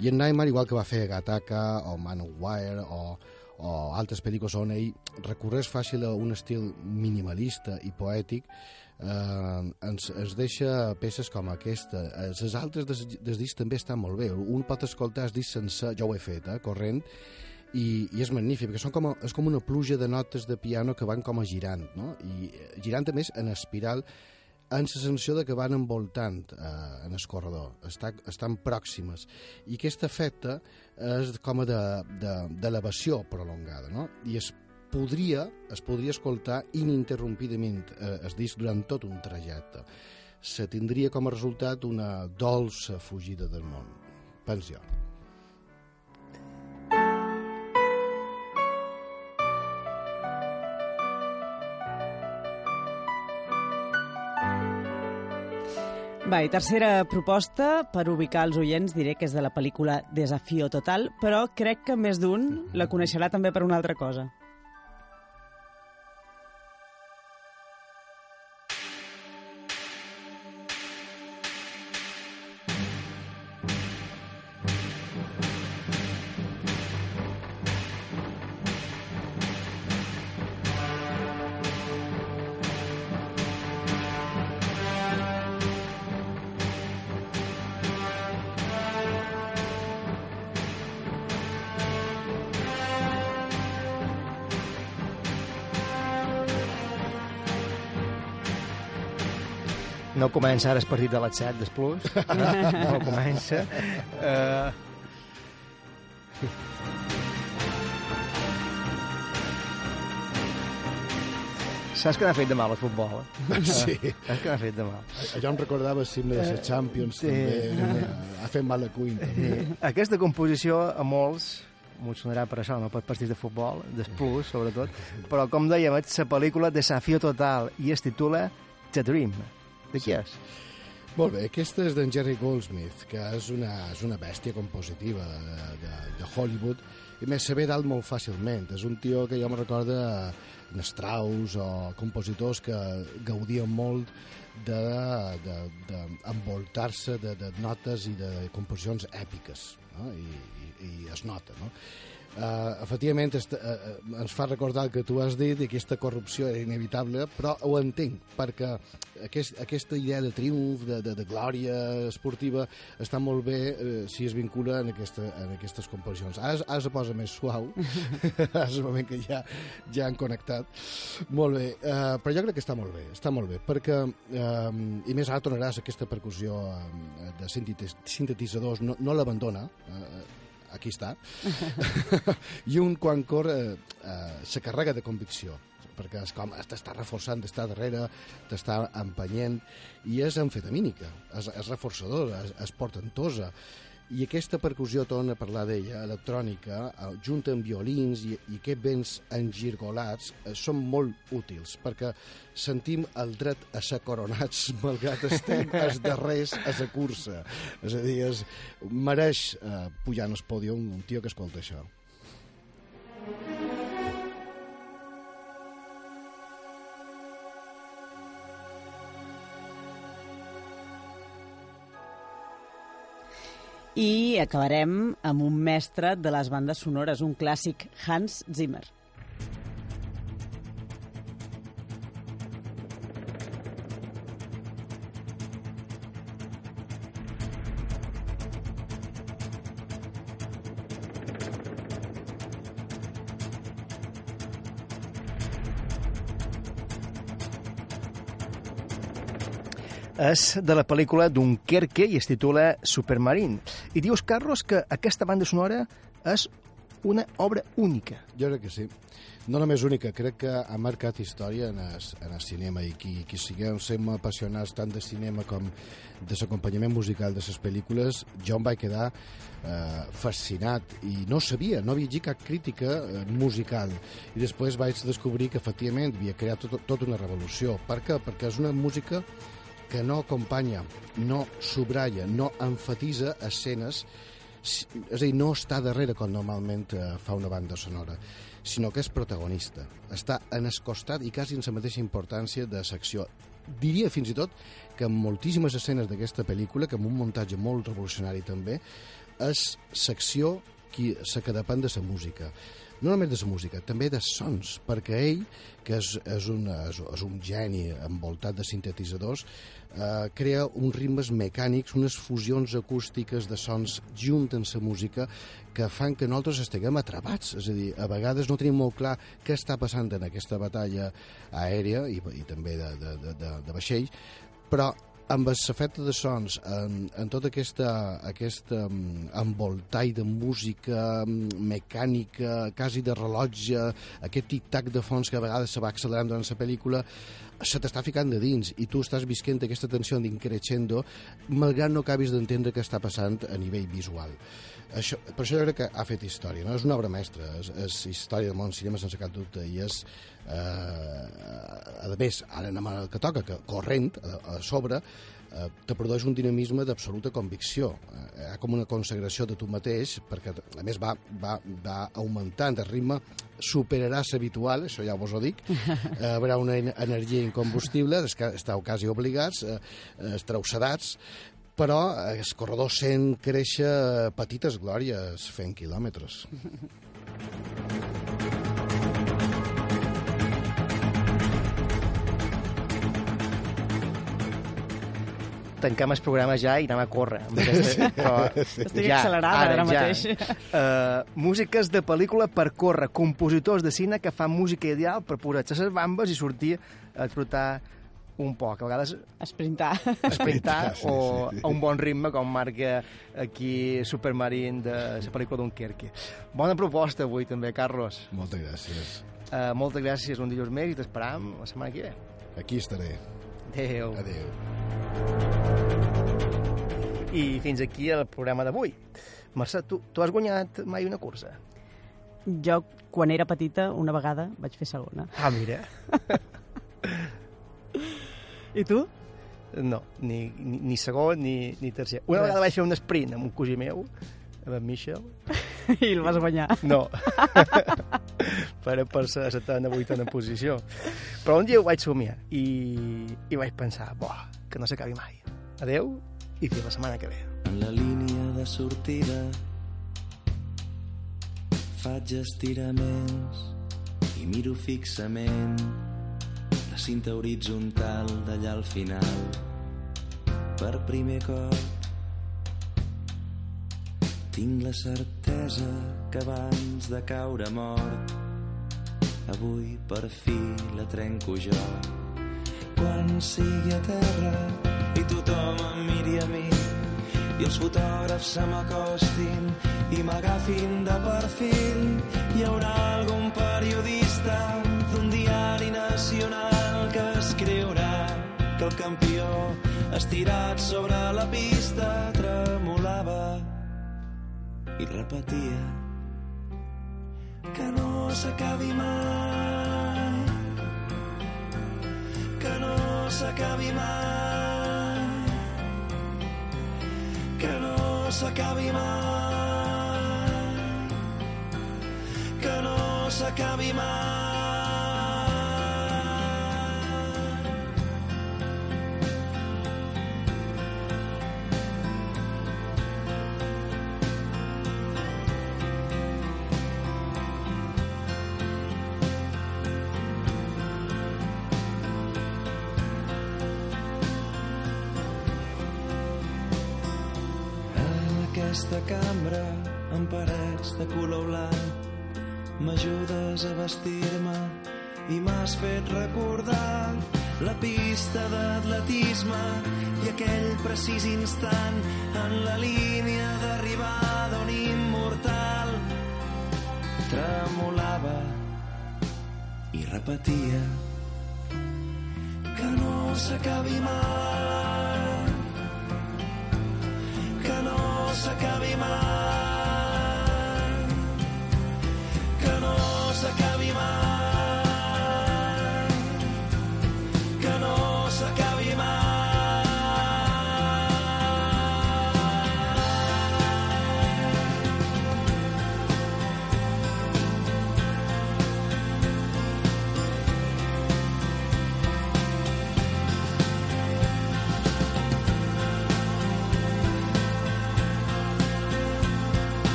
I en Nyman, igual que va fer Gataka o Man of Wire o, o altres pel·lícules on ell recorreix fàcil a un estil minimalista i poètic, eh, ens, ens deixa peces com aquesta. Eh, Les altres des, des també estan molt bé. Un pot escoltar el disc sencer, jo ho he fet, eh, corrent, i, i és magnífic, perquè són com és com una pluja de notes de piano que van com a girant, no? i eh, girant a més en espiral amb la sensació de que van envoltant eh, en el corredor, Està, estan pròximes. I aquest efecte és com a d'elevació de, de prolongada, no? I es podria, es podria escoltar ininterrompidament eh, el disc durant tot un trajecte. Se tindria com a resultat una dolça fugida del món. Penso Va, i tercera proposta, per ubicar els oients, diré que és de la pel·lícula Desafío Total, però crec que més d'un la coneixerà també per una altra cosa. No comença ara el partit de les 7 des Plus. No comença. Uh... Saps que n'ha fet de mal el futbol? eh? Sí. Saps que n'ha fet de mal? Allò em recordava sempre de les Champions, Sí. també. Ha fet mal a cuina, també. Aquesta composició a molts m'ho sonarà per això, no per partits de futbol, des Plus, sobretot, però com dèiem, és la pel·lícula Desafío Total i es titula The Dream. De qui és? Molt bé, aquesta és d'en Jerry Goldsmith, que és una, és una bèstia compositiva de, de, de Hollywood, i més se ve dalt molt fàcilment. És un tio que jo me recorda en Strauss o compositors que gaudien molt d'envoltar-se de, de, de, de notes i de composicions èpiques, no? I, i, i es nota, no? Uh, efectivament est, uh, uh, ens fa recordar el que tu has dit i aquesta corrupció era inevitable però ho entenc perquè aquest, aquesta idea de triomf, de, de, de glòria esportiva està molt bé uh, si es vincula en, aquesta, en aquestes composicions. Ara, ara se posa més suau (laughs) ara és el moment que ja, ja han connectat. Molt bé, uh, però jo crec que està molt bé està molt bé perquè uh, i més ara tornaràs aquesta percussió uh, de sintetitzadors no, no l'abandona uh, aquí està, (laughs) i un quan corre eh, se carrega de convicció perquè és com t'està reforçant, t'està darrere, t'està empenyent, i és amfetamínica, és, és reforçadora, és, és portentosa. I aquesta percussió, torna a parlar d'ella, electrònica, eh, junt amb violins i, i aquests vents engirgolats, eh, són molt útils, perquè sentim el dret a ser coronats (laughs) malgrat estem els darrers a la cursa. És a dir, es, mereix eh, pujar el pòdium un tio que escolta això. I acabarem amb un mestre de les bandes sonores, un clàssic, Hans Zimmer. és de la pel·lícula Dunkerque i es titula Supermarine. I dius, Carlos, que aquesta banda sonora és una obra única. Jo crec que sí. No només única, crec que ha marcat història en el, en el cinema i qui, qui siguem som apassionats tant de cinema com de l'acompanyament musical de les pel·lícules, jo em vaig quedar eh, fascinat i no sabia, no havia llegit cap crítica eh, musical i després vaig descobrir que efectivament havia creat tot, tota una revolució. Per què? Perquè és una música que no acompanya, no subratlla, no enfatitza escenes és a dir, no està darrere com normalment eh, fa una banda sonora, sinó que és protagonista. Està en el costat i quasi en la mateixa importància de secció. Diria fins i tot que en moltíssimes escenes d'aquesta pel·lícula, que amb un muntatge molt revolucionari també, és secció qui, la que depèn de la música no només de la música, també de sons, perquè ell, que és, és, un, és, un geni envoltat de sintetitzadors, eh, crea uns ritmes mecànics, unes fusions acústiques de sons junt amb la música que fan que nosaltres estiguem atrapats. És a dir, a vegades no tenim molt clar què està passant en aquesta batalla aèria i, i també de, de, de, de, de vaixells, però amb l'efecte de sons, en, en tota aquesta, aquesta um, envoltall de música um, mecànica, quasi de rellotge, aquest tic-tac de fons que a vegades se va accelerant durant la pel·lícula, se t'està ficant de dins i tu estàs visquent aquesta tensió d'increixendo malgrat no acabis d'entendre què està passant a nivell visual. Això, per això jo crec que ha fet història, no? és una obra mestra, és, és història del món cinema sense cap dubte i és eh, a més, ara anem al que toca, que corrent a, a sobre eh, te produeix un dinamisme d'absoluta convicció. Eh, hi ha com una consagració de tu mateix, perquè a més va, va, va augmentant el ritme, superarà l'habitual, això ja vos ho dic, (laughs) eh, hi haurà una energia incombustible, que esteu quasi obligats, eh, estareu sedats, però el corredor sent créixer petites glòries fent quilòmetres. tanquem el programa ja i anem a córrer. Amb (laughs) aquesta, però Estic accelerada ara mateix. Uh, músiques de pel·lícula per córrer, compositors de cine que fan música ideal per posar-se les bambes i sortir a trotar un poc, a vegades... Esprintar. (laughs) Esprintar Sí, sí, o sí. a un bon ritme, com marca aquí Supermarine de la pel·lícula Dunkerque. Bona proposta avui també, Carlos. Moltes gràcies. Uh, moltes gràcies un dilluns més i t'esperam la setmana que ve. Aquí estaré. Adéu. Adéu. I fins aquí el programa d'avui. Mercè, tu, tu has guanyat mai una cursa? Jo, quan era petita, una vegada vaig fer segona. Ah, mira. (laughs) I tu? No, ni, ni, ni segon ni, ni tercer. Una vegada vaig fer un sprint amb un cosí meu, amb en Michel. (laughs) I el vas guanyar. No. (laughs) per per la setena, vuitena posició. Però un dia ho vaig somiar i, i vaig pensar, buah, que no s'acabi mai. Adeu i fins la setmana que ve. En la línia de sortida faig estiraments i miro fixament la cinta horitzontal d'allà al final per primer cop tinc la certesa que abans de caure mort avui per fi la trenco jo. Quan sigui a terra i tothom em miri a mi i els fotògrafs se m'acostin i m'agafin de perfil hi haurà algun periodista el campió estirat sobre la pista tremolava i repetia que no s'acabi mai que no s'acabi mai que no s'acabi mai que no s'acabi mai